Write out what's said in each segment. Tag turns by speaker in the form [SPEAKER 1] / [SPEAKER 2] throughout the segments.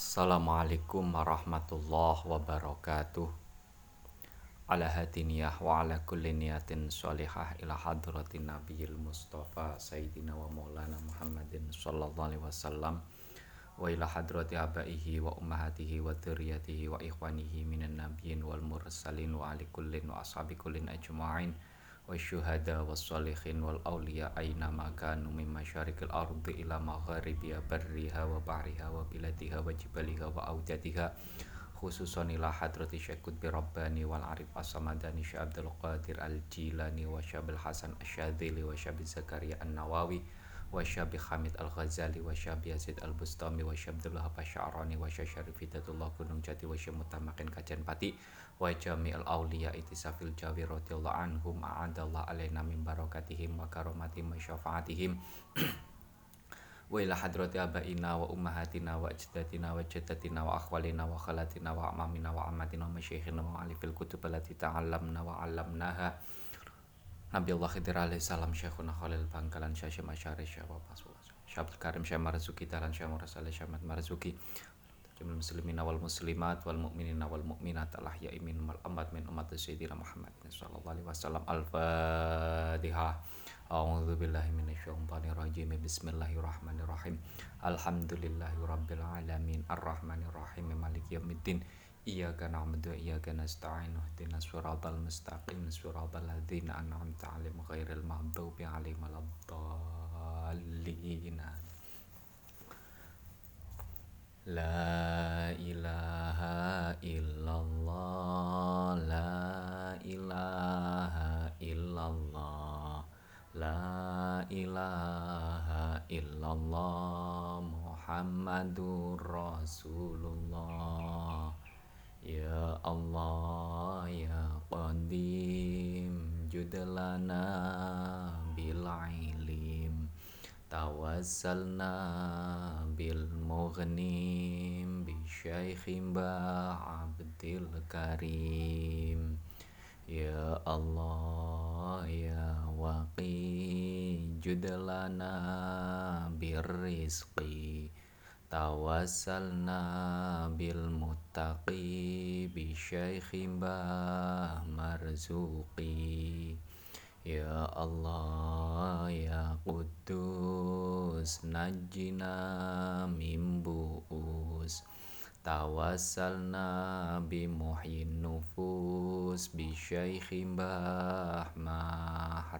[SPEAKER 1] Assalamualaikum warahmatullahi wabarakatuh. Ala hadiniyah wa ala kulli niyatin sholihah ila hadratin nabiyil mustafa sayyidina wa maulana muhammadin sallallahu alaihi wasallam wa ila hadrati abaihi wa ummahatihi wa dzurriyyatihi wa ikhwanihi minan nabiyyin wal mursalin wa ali kullin wa ashabi kullin ajma'in wa syuhada wa salihin wal awliya aina makanu min masyarikil ardi ila magharibiha barriha wa bahriha wa biladiha wa jibaliha wa audatiha khususan ila hadrati Syekh Qutbi Rabbani wal Arif As-Samadani Syekh Abdul Qadir Al-Jilani wa Syabi Hamid Al-Ghazali wa Syabi Yazid Al-Bustami wa Syabdullah Syarani wa Syarif Hidatullah Gunung Jati wa Syamutamakin Kajen Pati wa Jami Al-Awliya Itisafil Jawi radhiyallahu anhum a'adallah alaina min barakatihim wa karomatihim wa syafaatihim. Wa ila hadrati abaina wa ummahatina wa ajdatina wa jaddatina wa akhwalina wa khalatina wa amamina wa amatina wa masyayikhina wa alifil kutub allati ta'allamna wa 'allamnaha Nabi Allah Khidir alaihi salam Syekhuna Khalil Bangkalan Syekh Masyari Syekh Syekh Abdul Karim Syekh Marzuki Talan Syekh Mursalih Syekh Marzuki Jumlah muslimin wal muslimat wal mu'minin wal mu'minat al ahya'i min wal amwat min umat sayyidina Muhammad sallallahu alaihi wasallam al-fatihah A'udzu billahi minasyaitonir rajim. Bismillahirrahmanirrahim. Alhamdulillahi rabbil alamin. Arrahmanir rahim. Maliki yaumiddin. Iyyaka na'budu wa iyyaka nasta'in. Ihdinas siratal mustaqim. Siratal ladzina an'amta 'alaihim ghairil maghdubi 'alaihim waladdallin. La ilaha illallah. La ilaha illallah. La ilaha illallah Muhammadur Rasulullah Ya Allah ya Qadim Judlana bil ilim. Tawassalna bil mughnim Bi syaikhim Abdil Karim. Ya Allah ya Waqi judlana birrizqi Tawassalna bil muttaqi bi syaikhi mbah marzuqi Ya Allah ya Qudus najina min bu'us Tawassalna bi muhyin nufus bi syaikhi mbah mahrus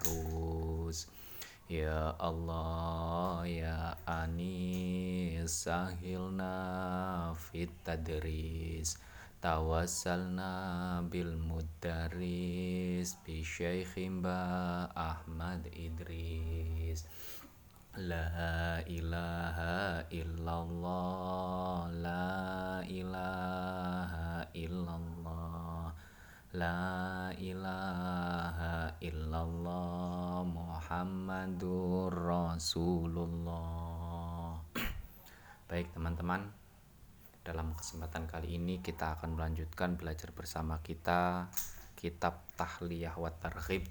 [SPEAKER 1] Ya Allah ya Anis sahilna fit tadris. Tawassalna bil mudaris bi syaikhi mbah Ahmad Idris. La ilaha illallah La ilaha illallah. La ilaha illallah Muhammadur Rasulullah Baik teman-teman Dalam kesempatan kali ini kita akan melanjutkan belajar bersama kita Kitab Tahliyah wa Targhib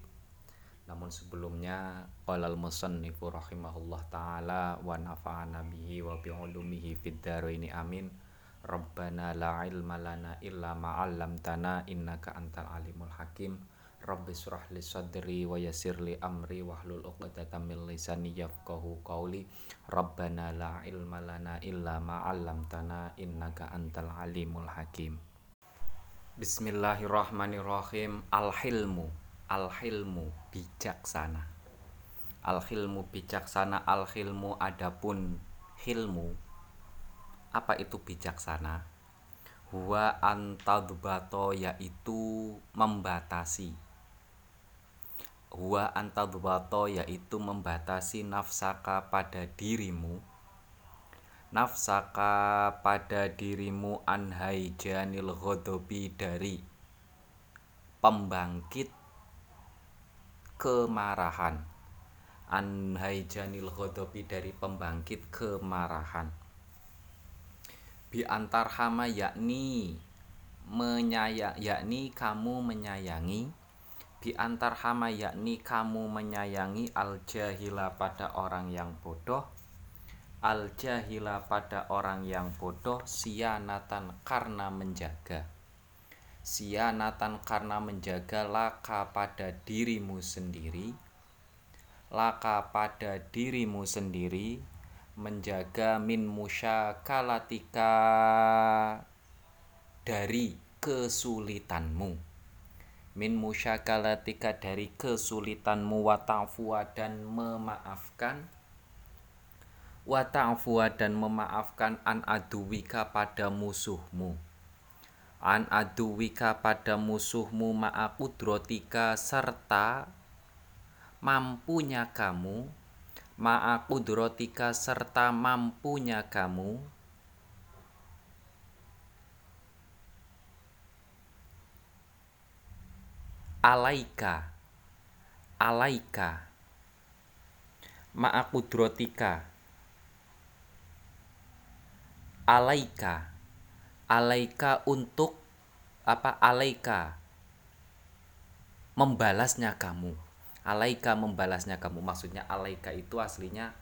[SPEAKER 1] namun sebelumnya qala al-musannifu rahimahullah taala wa nafa'ana bihi wa bi ulumihi fid dharaini amin. Rabbana la ilma lana illa ma 'allamtana innaka antal alimul hakim. Rabbi surah li sadri wa yassir li amri wahlul 'uqdatam min lisani yafqahu qawli. Rabbana la ilma lana illa ma 'allamtana innaka antal alimul hakim. Bismillahirrahmanirrahim. Al-hilmu al-hilmu bijaksana al-hilmu bijaksana al-hilmu adapun hilmu apa itu bijaksana huwa antadbato yaitu membatasi huwa antadbato yaitu membatasi nafsaka pada dirimu. Nafsaka pada dirimu anhaijanil ghodobi dari pembangkit kemarahan. Anhaijanil ghodobi dari pembangkit kemarahan. Bi antar hama yakni menyayang yakni kamu menyayangi bi antar hama yakni kamu menyayangi al jahila pada orang yang bodoh al jahila pada orang yang bodoh sianatan karena menjaga. Sianatan karena menjaga laka pada dirimu sendiri laka pada dirimu sendiri menjaga min musyakalatika dari kesulitanmu min musyakalatika dari kesulitanmu wa dan memaafkan. Wa dan memaafkan an aduwika pada musuhmu. An aduwika pada musuhmu ma'a kudrotika serta mampunya kamu. Ma'a kudrotika serta mampunya kamu alaika. Alaika. Ma'a kudrotika alaika. Alaika untuk apa alaika. Membalasnya kamu. Alaika membalasnya kamu. Maksudnya alaika itu aslinya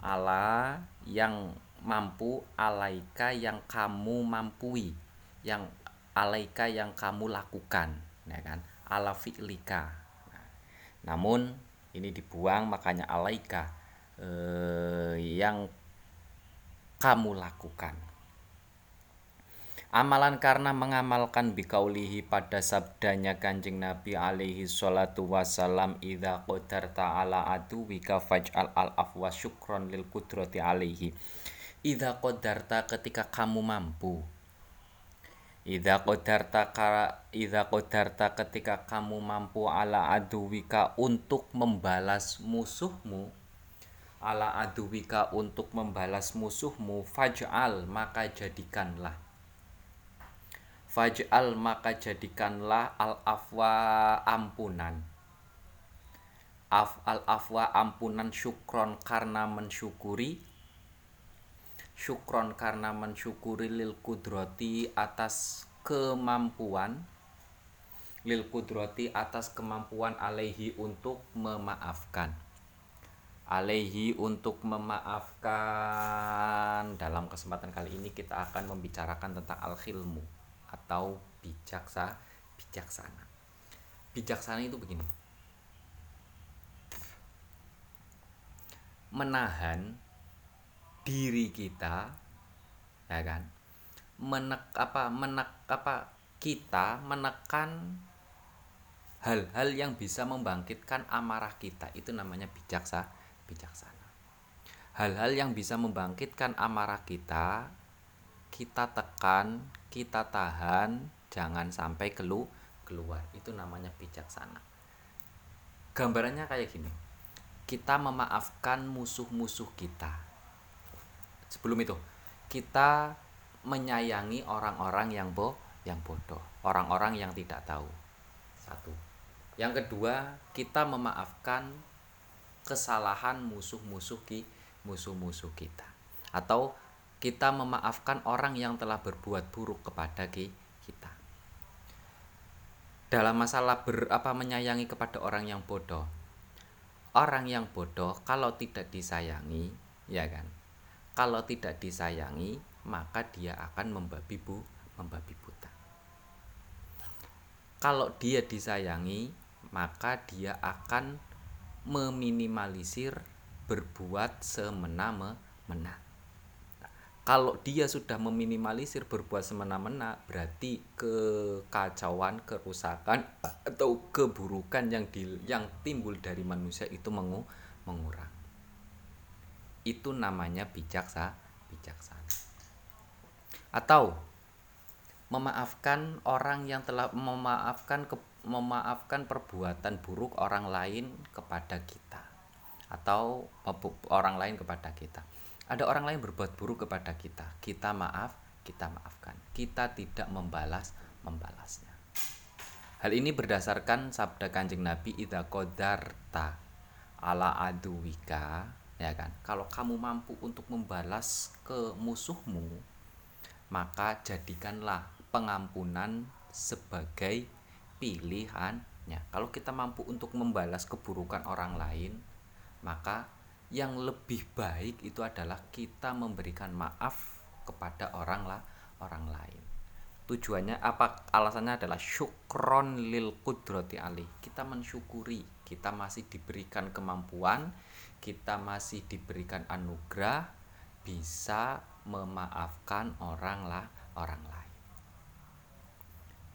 [SPEAKER 1] ala yang mampu alaika yang kamu mampui. Yang alaika yang kamu lakukan ya kan ala fi'lika. Nah, namun ini dibuang makanya alaika eh, yang kamu lakukan. Amalan karena mengamalkan bikaulihi pada sabdanya kanjeng Nabi alaihi salatu wassalam Idha qadar ta'ala wika faj'al al afwa syukron lil kudrati alaihi. Idha qadarta ketika kamu mampu Idha qadarta Idha qadarta ketika kamu mampu ala wika untuk membalas musuhmu ala wika untuk membalas musuhmu faj'al maka jadikanlah. Faj'al maka jadikanlah al afwa ampunan. Af al afwa ampunan syukron karena mensyukuri Syukron karena mensyukuri lil kudroti atas kemampuan Lil kudroti atas kemampuan alaihi untuk memaafkan. Alaihi untuk memaafkan. Dalam kesempatan kali ini kita akan membicarakan tentang al-khilmu atau bijaksa bijaksana. Bijaksana itu begini. Menahan diri kita ya kan? Menek apa menek apa kita menekan hal-hal yang bisa membangkitkan amarah kita. Itu namanya bijaksa bijaksana. Hal-hal yang bisa membangkitkan amarah kita kita tekan kita tahan jangan sampai kelu keluar. Itu namanya bijaksana. Gambarannya kayak gini. Kita memaafkan musuh-musuh kita sebelum itu kita menyayangi orang-orang yang bo yang bodoh orang-orang yang tidak tahu satu yang kedua kita memaafkan kesalahan musuh-musuh ki musuh-musuh kita atau kita memaafkan orang yang telah berbuat buruk kepada kita. Dalam masalah berapa menyayangi kepada orang yang bodoh. Orang yang bodoh kalau tidak disayangi, ya kan? Kalau tidak disayangi, maka dia akan membabi bu, membabi buta. Kalau dia disayangi, maka dia akan meminimalisir berbuat semena-mena kalau dia sudah meminimalisir berbuat semena-mena berarti kekacauan kerusakan atau keburukan yang di, yang timbul dari manusia itu mengu, mengurang itu namanya bijaksa bijaksana. Atau memaafkan orang yang telah memaafkan ke, memaafkan perbuatan buruk orang lain kepada kita. Atau orang lain kepada kita. Ada orang lain berbuat buruk kepada kita. Kita maaf kita maafkan. Kita tidak membalas membalasnya. Hal ini berdasarkan sabda kanjeng nabi ida kodarta ala aduwika ya kan? Kalau kamu mampu untuk membalas ke musuhmu maka jadikanlah pengampunan sebagai pilihannya kalau kita mampu untuk membalas keburukan orang lain maka yang lebih baik itu adalah kita memberikan maaf kepada orang lah orang lain. Tujuannya apa? Alasannya adalah syukron lil kudroti ali kita mensyukuri kita masih diberikan kemampuan kita masih diberikan anugerah bisa memaafkan orang lah orang lain.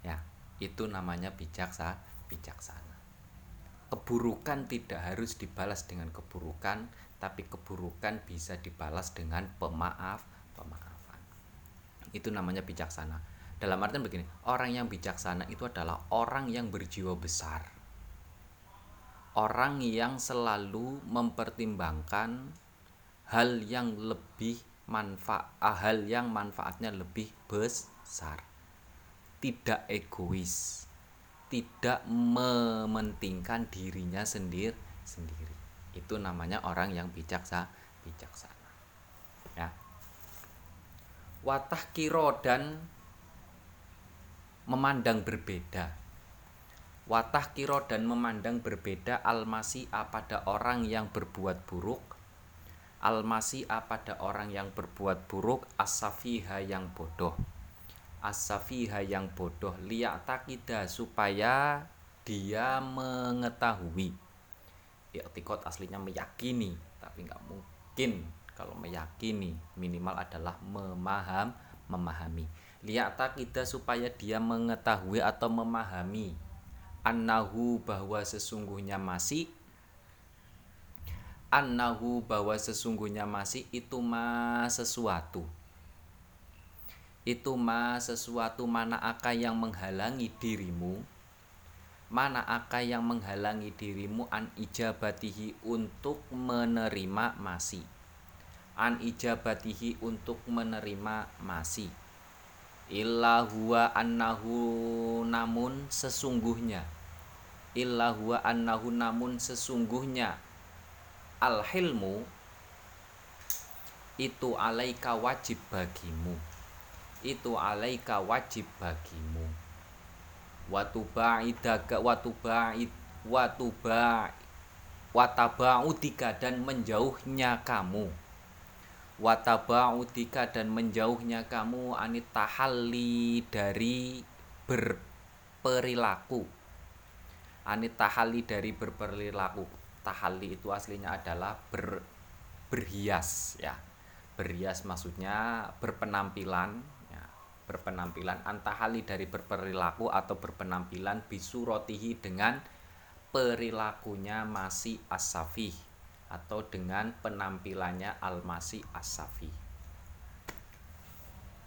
[SPEAKER 1] Ya itu namanya bijaksa bijaksana. Keburukan tidak harus dibalas dengan keburukan tapi keburukan bisa dibalas dengan pemaaf pemaafan. Itu namanya bijaksana. Dalam artian begini, orang yang bijaksana itu adalah orang yang berjiwa besar. Orang yang selalu mempertimbangkan hal yang lebih manfaat hal yang manfaatnya lebih besar. Tidak egois. Tidak mementingkan dirinya sendiri sendiri. Itu namanya orang yang bijaksana, bijaksana. Ya. Watah kiro dan memandang berbeda. Watah kiro dan memandang berbeda almasi pada orang yang berbuat buruk. Almasi pada orang yang berbuat buruk asafiha yang bodoh. Asafiha yang bodoh liak takida supaya dia mengetahui. Iktikot aslinya meyakini, tapi nggak mungkin kalau meyakini minimal adalah memaham memahami liata kita supaya dia mengetahui atau memahami annahu bahwa sesungguhnya masih annahu bahwa sesungguhnya masih itu ma sesuatu. Itu ma sesuatu mana akan yang menghalangi dirimu? Mana akan yang menghalangi dirimu an ijabatihi untuk menerima masih? An ijabatihi untuk menerima masih. Illa huwa annahu namun sesungguhnya illa huwa annahu namun sesungguhnya. Al hilmu itu alaika wajib bagimu. Itu alaika wajib bagimu. Watu ba'idaka watu ba'id watu ba' wataba'udika dan menjauhnya kamu. Wataba'udika dan menjauhnya kamu anit tahalli dari berperilaku anit tahalli dari berperilaku. Tahalli itu aslinya adalah ber, berhias ya. Berhias maksudnya berpenampilan ya. Berpenampilan. Antahali dari berperilaku atau berpenampilan bisurotihi dengan perilakunya masih asafih atau dengan penampilannya Al-Masih As-Safi.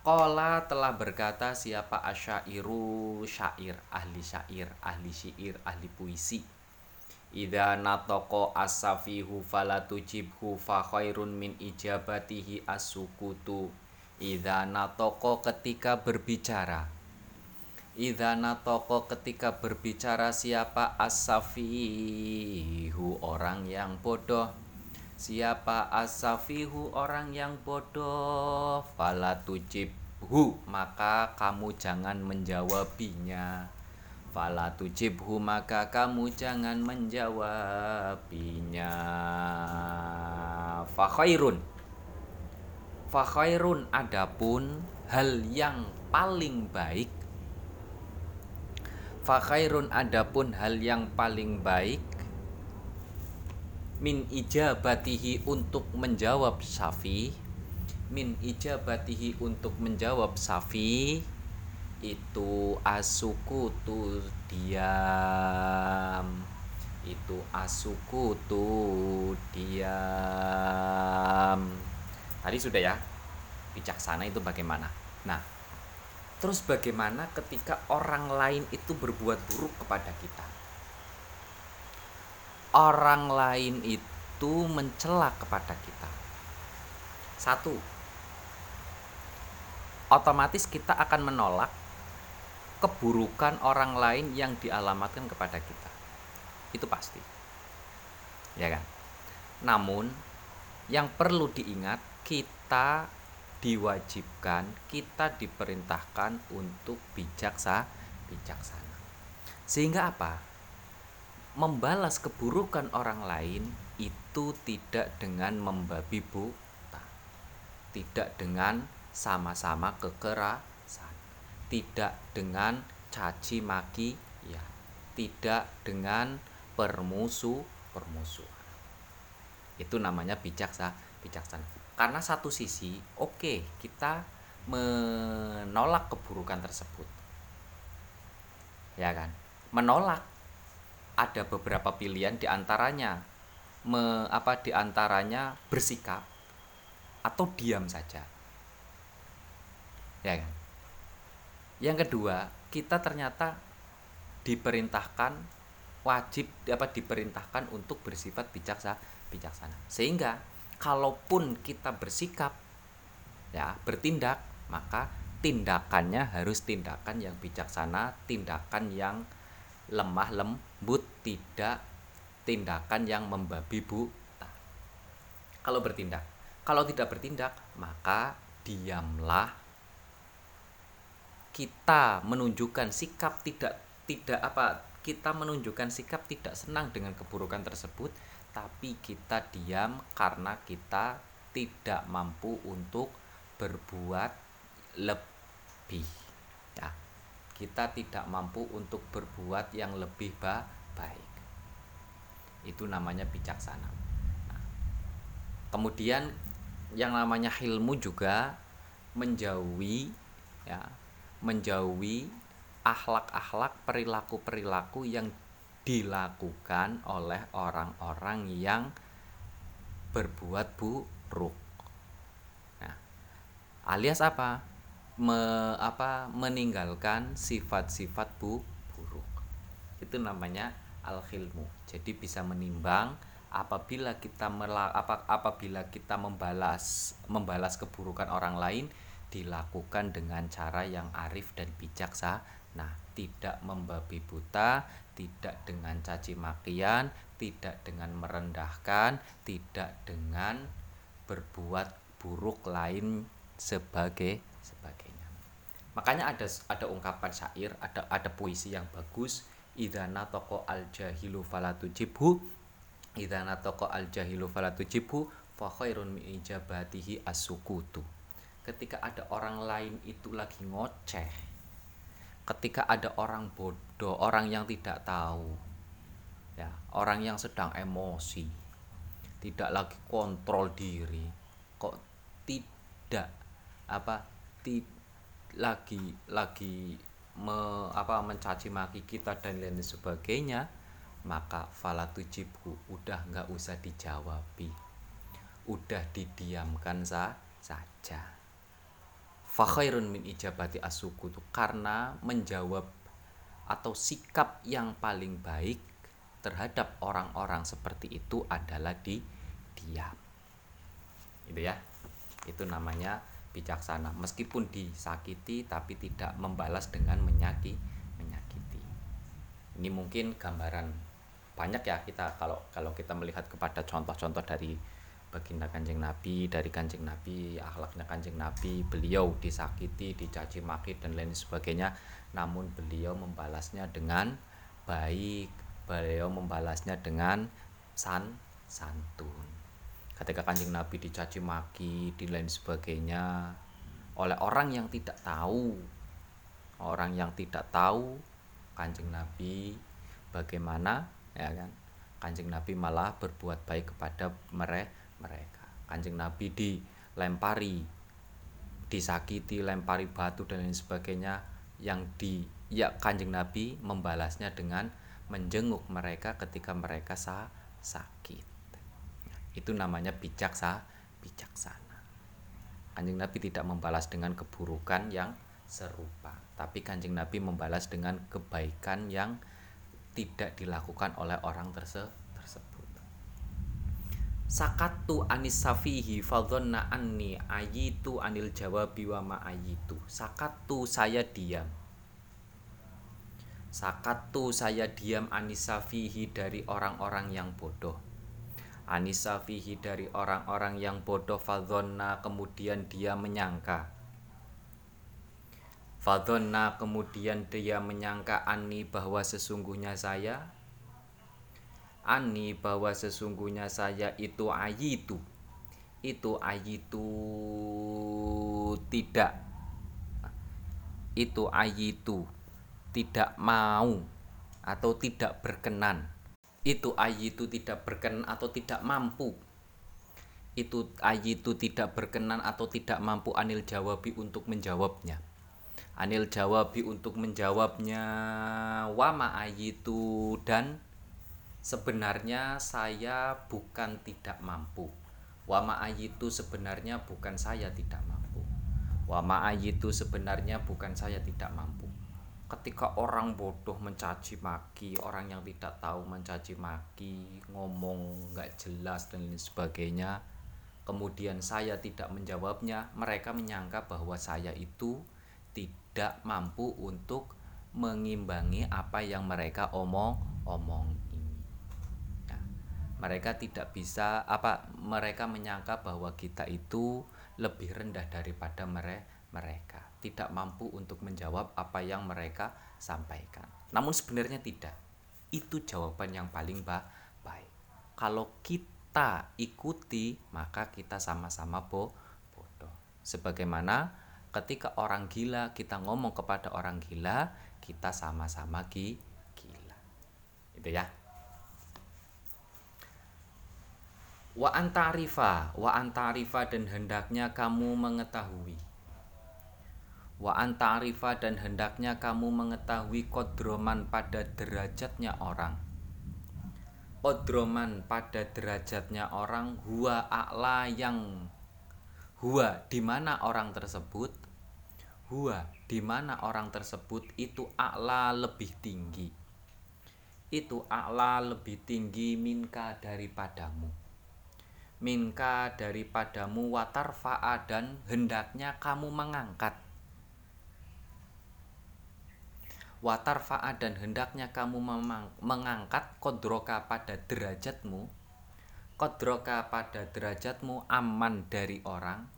[SPEAKER 1] Kola telah berkata siapa asyairu syair, ahli syair, ahli syair, ahli puisi. Idza natoko as-safihu fala tujibhu fa khairun min ijabatihi as-sukutu. Idza natoko ketika berbicara. Idza natoko ketika berbicara siapa asafihu orang yang bodoh Siapa asafihu orang yang bodoh? Fala tujibhu maka kamu jangan menjawabinya. Fala tujibhu maka kamu jangan menjawabinya. Fakhairun Fakhairun adapun hal yang paling baik. Fakhairun adapun hal yang paling baik min ijabatihi untuk menjawab safi. Min ijabatihi untuk menjawab safi itu asuku tu diam itu asuku tu diam tadi sudah ya bijaksana itu bagaimana? Nah Terus bagaimana ketika orang lain itu berbuat buruk kepada kita? Orang lain itu mencela kepada kita. Satu, otomatis kita akan menolak keburukan orang lain yang dialamatkan kepada kita. Itu pasti. Ya kan? Namun yang perlu diingat kita diwajibkan kita diperintahkan untuk bijaksa bijaksana sehingga apa membalas keburukan orang lain itu tidak dengan membabi buta tidak dengan sama-sama kekerasan tidak dengan caci maki ya tidak dengan permusuh permusuhan itu namanya bijaksana bijaksana. Karena satu sisi oke okay, kita menolak keburukan tersebut. Ya kan? Menolak ada beberapa pilihan di antaranya me, apa di antaranya bersikap atau diam saja. Ya kan? Yang kedua kita ternyata diperintahkan wajib apa diperintahkan untuk bersifat bijaksana bijaksana. Sehingga kalaupun kita bersikap ya bertindak maka tindakannya harus tindakan yang bijaksana tindakan yang lemah lembut tidak tindakan yang membabi buta. Kalau bertindak kalau tidak bertindak maka diamlah. Kita menunjukkan sikap tidak tidak apa kita menunjukkan sikap tidak senang dengan keburukan tersebut tapi kita diam karena kita tidak mampu untuk berbuat lebih. Ya kita tidak mampu untuk berbuat yang lebih ba baik itu namanya bijaksana nah, kemudian yang namanya ilmu juga menjauhi ya menjauhi akhlak-akhlak perilaku-perilaku yang dilakukan oleh orang-orang yang berbuat buruk. Nah, alias apa? Me, apa meninggalkan sifat-sifat bu, buruk. Itu namanya al-khilmu. Jadi bisa menimbang apabila kita mela, apa, apabila kita membalas membalas keburukan orang lain dilakukan dengan cara yang arif dan bijaksana. Nah, tidak membabi buta, tidak dengan caci makian, tidak dengan merendahkan, tidak dengan berbuat buruk lain sebagai sebagainya. Makanya ada ada ungkapan syair, ada ada puisi yang bagus, idana toko al jahilu falatu jibhu, idana toko al jahilu falatu jibhu, fa khairun min ijabatihi asukutu. Ketika ada orang lain itu lagi ngoceh, ketika ada orang bodoh, orang yang tidak tahu, ya, orang yang sedang emosi, tidak lagi kontrol diri, kok tidak apa, ti, lagi lagi me, apa mencaci maki kita dan lain sebagainya, maka falatujibu udah nggak usah dijawabi, udah didiamkan sa, saja. Fakhairun min ijabati asuku itu karena menjawab atau sikap yang paling baik terhadap orang-orang seperti itu adalah di diam. Itu ya. Itu namanya bijaksana meskipun disakiti tapi tidak membalas dengan menyakiti menyakiti. Ini mungkin gambaran banyak ya kita kalau kalau kita melihat kepada contoh-contoh dari baginda kanjeng Nabi dari kanjeng Nabi akhlaknya kanjeng Nabi beliau disakiti dicaci maki dan lain sebagainya namun beliau membalasnya dengan baik beliau membalasnya dengan san santun ketika kanjeng Nabi dicaci maki di lain sebagainya oleh orang yang tidak tahu orang yang tidak tahu kanjeng Nabi bagaimana ya kan? Kanjeng Nabi malah berbuat baik kepada mereka. Kanjeng nabi dilempari disakiti lempari batu dan lain sebagainya yang di ya kanjeng nabi membalasnya dengan menjenguk mereka ketika mereka sa sakit itu namanya bijaksa bijaksana. Kanjeng nabi tidak membalas dengan keburukan yang serupa tapi kanjeng nabi membalas dengan kebaikan yang tidak dilakukan oleh orang tersebut. Sakatu anis safihi fadhonna anni ayitu anil jawabi wa ma ayitu. Sakatu saya diam. Sakatu saya diam anis safihi dari orang-orang yang bodoh anis safihi dari orang-orang yang bodoh fadhonna kemudian dia menyangka. Fadhonna kemudian dia menyangka ani bahwa sesungguhnya saya. Ani bahwa sesungguhnya saya itu ayitu. Itu ayitu tidak. Itu ayitu tidak mau atau tidak berkenan itu ayitu tidak berkenan atau tidak mampu. Itu ayitu tidak berkenan atau tidak mampu anil jawabi untuk menjawabnya. Anil jawabi untuk menjawabnya wama ayitu dan sebenarnya saya bukan tidak mampu. Wama ayitu sebenarnya bukan saya tidak mampu. Wama ayitu sebenarnya bukan saya tidak mampu ketika orang bodoh mencaci maki orang yang tidak tahu mencaci maki ngomong nggak jelas dan lain sebagainya kemudian saya tidak menjawabnya, mereka menyangka bahwa saya itu tidak mampu untuk mengimbangi apa yang mereka omong omong ini. Nah, mereka tidak bisa apa mereka menyangka bahwa kita itu lebih rendah daripada mereka, tidak mampu untuk menjawab apa yang mereka sampaikan. Namun sebenarnya tidak. Itu jawaban yang paling baik. Kalau kita ikuti maka kita sama-sama bo bodoh sebagaimana ketika orang gila kita ngomong kepada orang gila kita sama-sama gi gila itu ya wa antarifa wa antarifa dan hendaknya kamu mengetahui wa antarifa dan hendaknya kamu mengetahui kodroman pada derajatnya orang. Odroman pada derajatnya orang huwa a'la yang huwa di mana orang tersebut? Huwa di mana orang tersebut itu a'la lebih tinggi. Itu a'la lebih tinggi minka daripadamu. Minka daripadamu watarfa'a dan hendaknya kamu mengangkat watarfa'a dan hendaknya kamu mengangkat kodroka pada derajatmu. Kodroka pada derajatmu aman dari orang.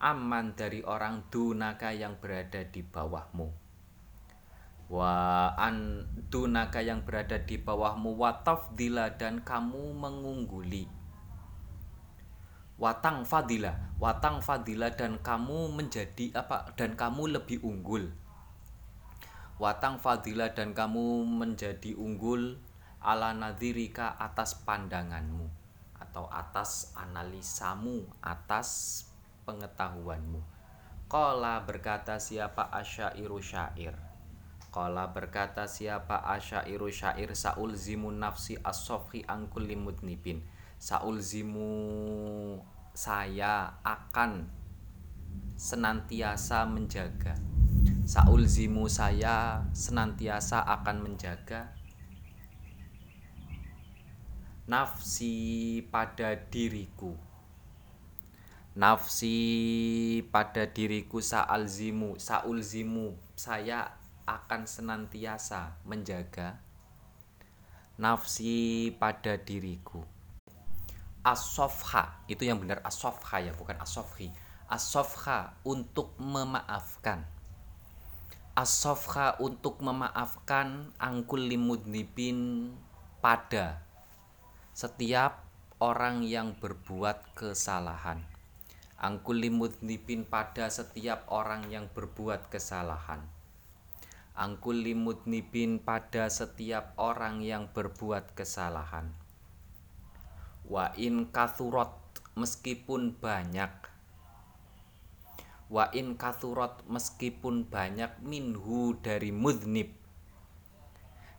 [SPEAKER 1] Aman dari orang dunaka yang berada di bawahmu. Wa an dunaka yang berada di bawahmu watafdila dan kamu mengungguli. Watang fadila watang fadila dan kamu menjadi apa dan kamu lebih unggul watang fadilah dan kamu menjadi unggul ala nadhirika atas pandanganmu atau atas analisamu atas pengetahuanmu. Qala berkata siapa asyairu syair? Qala berkata siapa asyairu syair? Saul zimu nafsi as-sofhi angkul mudnibin. Saul zimu saya akan senantiasa menjaga Saul zimu saya senantiasa akan menjaga nafsi pada diriku. Nafsi pada diriku zimu saul zimu saya akan senantiasa menjaga nafsi pada diriku. Asofha itu yang benar asofha ya bukan asofhi. Asofha untuk memaafkan asofha untuk memaafkan angkul limudnibin pada setiap orang yang berbuat kesalahan. Angkul limudnibin pada setiap orang yang berbuat kesalahan. Angkul limudnibin pada setiap orang yang berbuat kesalahan. Wa in kathurot meskipun banyak wa in kathurat meskipun banyak minhu dari mudnib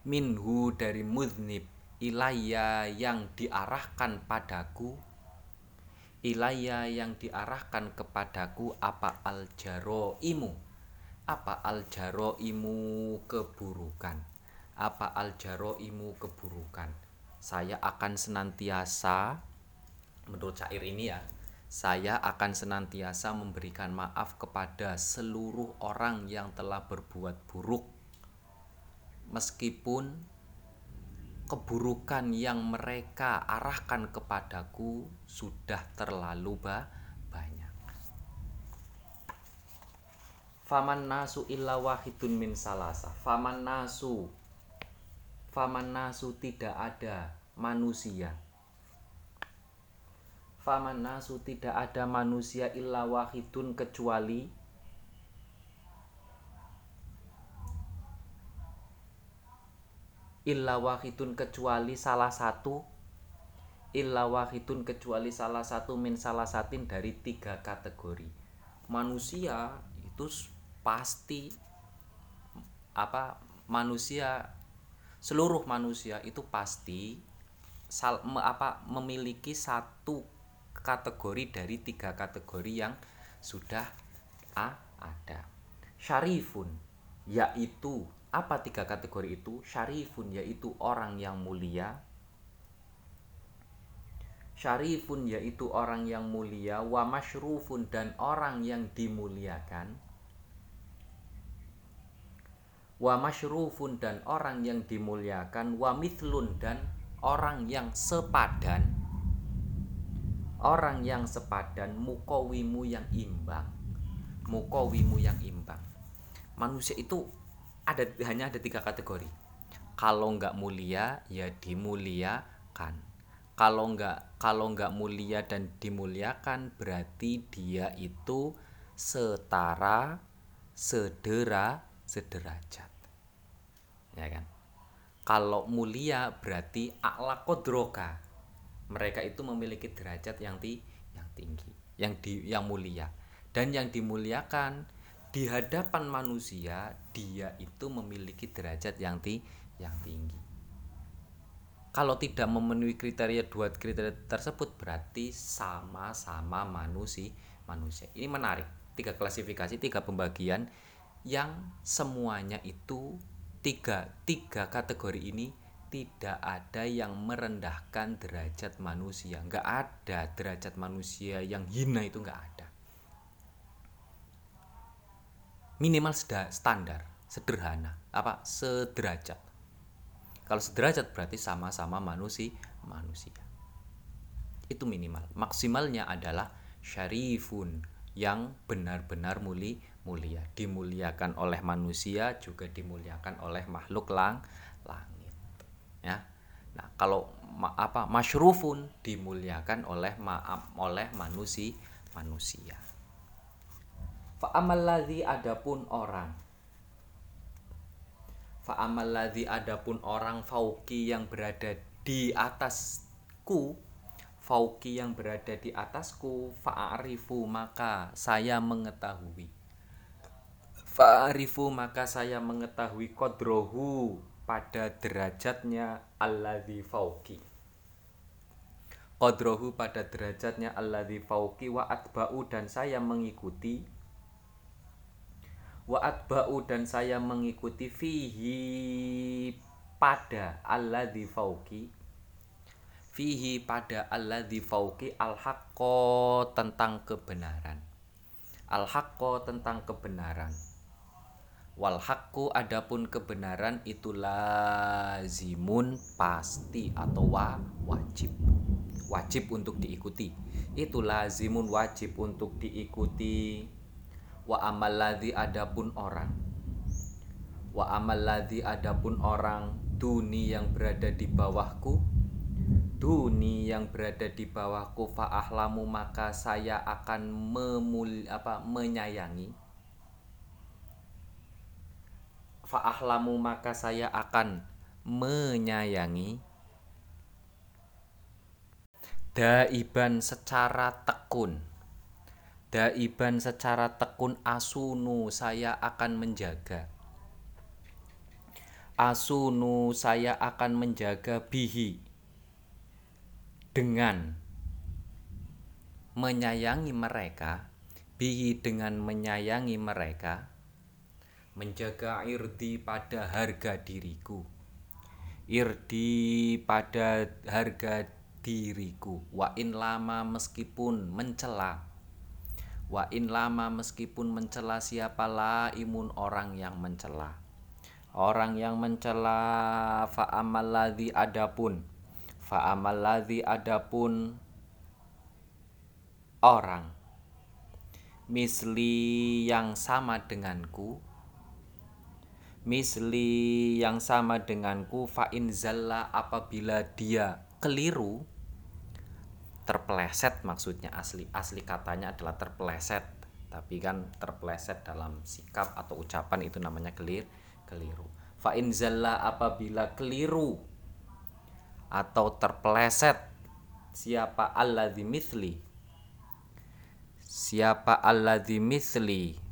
[SPEAKER 1] minhu dari mudnib ilaya yang diarahkan padaku. Ilaya yang diarahkan kepadaku apa al imu apa al imu keburukan? Apa al imu keburukan? Saya akan senantiasa menurut syair ini ya saya akan senantiasa memberikan maaf kepada seluruh orang yang telah berbuat buruk, meskipun keburukan yang mereka arahkan kepadaku sudah terlalu banyak. Faman nasu illa wahidun min salasa. Faman nasu faman nasu tidak ada manusia faman nasu tidak ada manusia illa wahidun kecuali illa wahidun kecuali salah satu illa wahidun kecuali salah satu min salah satin dari tiga kategori. Manusia itu pasti apa manusia seluruh manusia itu pasti sal, me, apa memiliki satu kategori dari tiga kategori yang sudah a, ada. Syarifun yaitu apa tiga kategori itu? Syarifun yaitu orang yang mulia. Syarifun yaitu orang yang mulia, wa masyrufun dan orang yang dimuliakan wa masyrufun dan orang yang dimuliakan wa mithlun dan orang yang sepadan orang yang sepadan mukowimu yang imbang. Mukowimu yang imbang. Manusia itu ada hanya ada tiga kategori. Kalau nggak mulia ya dimuliakan. Kalau nggak kalau nggak mulia dan dimuliakan berarti dia itu setara sedera sederajat. Ya kan? Kalau mulia berarti akla kodroka mereka itu memiliki derajat yang ti yang tinggi yang di yang mulia. Dan yang dimuliakan di hadapan manusia dia itu memiliki derajat yang ti yang tinggi. Kalau tidak memenuhi kriteria dua kriteria tersebut berarti sama-sama manusia manusia. Ini menarik. Tiga klasifikasi tiga pembagian yang semuanya itu tiga tiga kategori ini tidak ada yang merendahkan derajat manusia. Nggak ada derajat manusia yang hina itu nggak ada. Minimal standar sederhana. Apa? Sederajat. Kalau sederajat berarti sama-sama manusia manusia. Itu minimal. Maksimalnya adalah syarifun yang benar-benar muli mulia. Dimuliakan oleh manusia juga dimuliakan oleh makhluk lang langit ya. Nah kalau ma, apa masyrufun dimuliakan oleh maaf oleh manusia manusia. Fa ladzi adapun orang. Fa ladzi adapun orang fauki yang berada di atasku fauki yang berada di atasku fa'arifu maka saya mengetahui. Fa'arifu maka saya mengetahui kodrohu pada derajatnya alladhi fauki Kodrohu pada derajatnya alladhi fauki wa atba'u dan saya mengikuti. Wa atba'u dan saya mengikuti fihi pada alladhi fauki Fihi pada alladhi fauki al tentang kebenaran. Al tentang kebenaran wal haqqu adapun kebenaran itu lazimun pasti atau wa, wajib. Wajib untuk diikuti. Itu lazimun wajib untuk diikuti. Wa amal ladzi adapun orang. Wa amal ladzi adapun orang duni yang berada di bawahku. Duni yang berada di bawahku fa ahlamu maka saya akan memul apa menyayangi fa'ahlamu maka saya akan menyayangi daiban secara tekun. Daiban secara tekun asunu saya akan menjaga. Asunu saya akan menjaga bihi. Dengan menyayangi mereka bihi dengan menyayangi mereka menjaga irdi pada harga diriku. Irdi pada harga diriku. Wa in lama meskipun mencela. Wa in lama meskipun mencela siapa imun orang yang mencela. Orang yang mencela fa amal ladzi adapun. Fa amal ladzi adapun orang. Misli yang sama denganku misli yang sama denganku fa in zalla apabila dia keliru terpeleset maksudnya. Asli asli katanya adalah terpeleset. Tapi kan terpeleset dalam sikap atau ucapan itu namanya kelir keliru. Fa in zalla apabila keliru atau terpeleset siapa alladzi mithli? Siapa alladzi mithli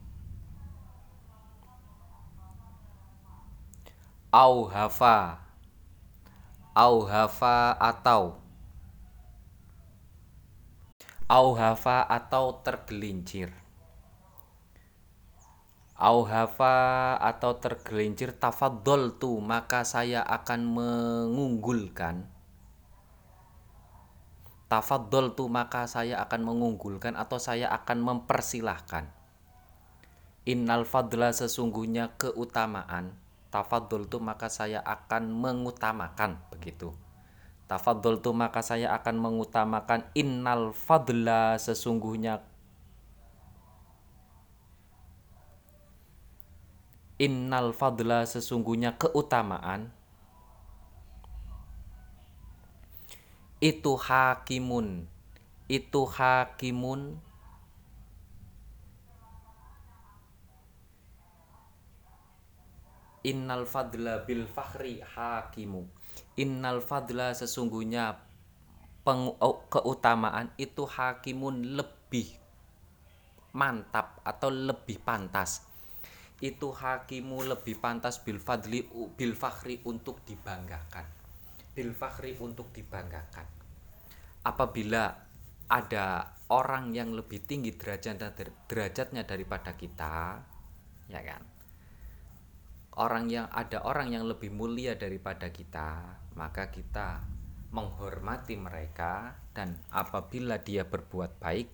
[SPEAKER 1] au hafa. Au hafa atau. Au hafa atau tergelincir. Au hafa atau tergelincir tafadol tu maka saya akan mengunggulkan. Tafadol tu maka saya akan mengunggulkan atau saya akan mempersilahkan. Innal fadla sesungguhnya keutamaan tafadol tu maka saya akan mengutamakan begitu. Tu maka saya akan mengutamakan innal fadla sesungguhnya. Innal fadla sesungguhnya keutamaan. Itu hakimun itu hakimun innal fadla bil fakhri hakimu. Innal fadla sesungguhnya peng, oh, keutamaan itu hakimun lebih mantap atau lebih pantas. Itu hakimu lebih pantas bil fadli bil fakhri untuk dibanggakan. Bil fakhri untuk dibanggakan. Apabila ada orang yang lebih tinggi derajatnya derajatnya daripada kita ya kan orang yang ada orang yang lebih mulia daripada kita maka kita menghormati mereka dan apabila dia berbuat baik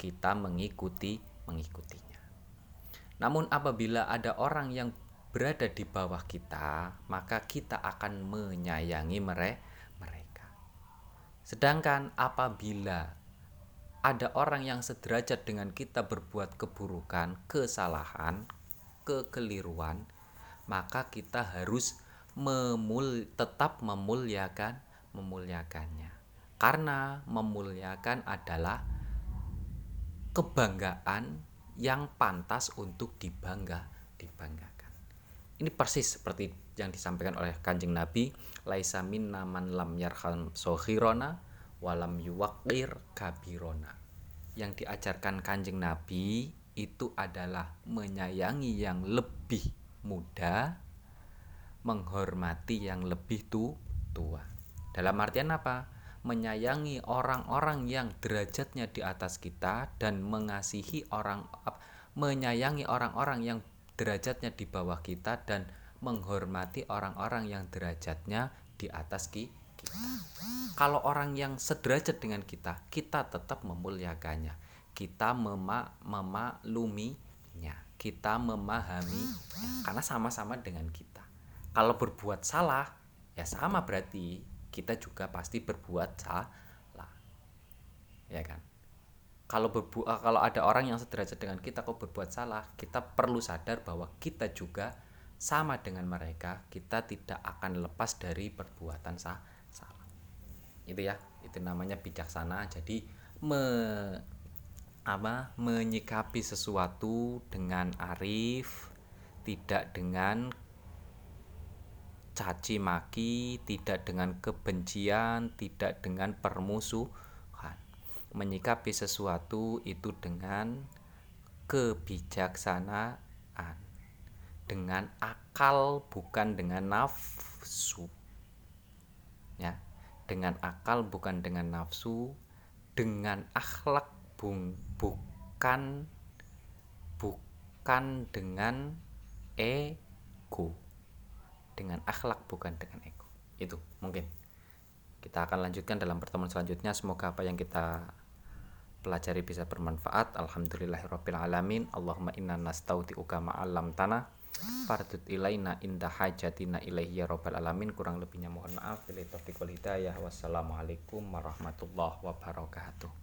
[SPEAKER 1] kita mengikuti mengikutinya. Namun apabila ada orang yang berada di bawah kita, maka kita akan menyayangi mereka. Sedangkan apabila ada orang yang sederajat dengan kita berbuat keburukan, kesalahan, kekeliruan, maka kita harus memul tetap memuliakan memuliakannya. Karena memuliakan adalah kebanggaan yang pantas untuk dibangga dibanggakan. Ini persis seperti yang disampaikan oleh kanjeng Nabi laisa minna man lam yarham sohirona walam yuwakir kabirona. Yang diajarkan kanjeng Nabi itu adalah menyayangi yang lebih muda menghormati yang lebih tu, tua. Dalam artian apa? Menyayangi orang-orang yang derajatnya di atas kita dan mengasihi orang menyayangi orang-orang yang derajatnya di bawah kita dan menghormati orang-orang yang derajatnya di atas kita. Kalau orang yang sederajat dengan kita, kita tetap memuliakannya. Kita mema kita memahami karena sama-sama dengan kita. Kalau berbuat salah ya sama berarti kita juga pasti berbuat salah. Ya kan? Kalau berbu eh, kalau ada orang yang sederajat dengan kita kok berbuat salah kita perlu sadar bahwa kita juga sama dengan mereka kita tidak akan lepas dari perbuatan salah. Itu ya itu namanya bijaksana. Jadi me apa menyikapi sesuatu dengan arif tidak dengan caci maki, tidak dengan kebencian, tidak dengan permusuhan. Menyikapi sesuatu itu dengan kebijaksanaan, dengan akal bukan dengan nafsu. Ya, dengan akal bukan dengan nafsu, dengan akhlak bung, bukan bukan dengan ego. Dengan akhlak bukan dengan ego. Itu mungkin. Kita akan lanjutkan dalam pertemuan selanjutnya. Semoga apa yang kita pelajari bisa bermanfaat. Alhamdulillahirabbil alamin Allahumma inna nastauti'uka ma'alam tanah fardut ilaina inda hajatina ilaihi ya rabbal alamin. Kurang lebihnya mohon maaf. Bila taufiq wal hidayah. Wassalamualaikum warahmatullahi wabarakatuh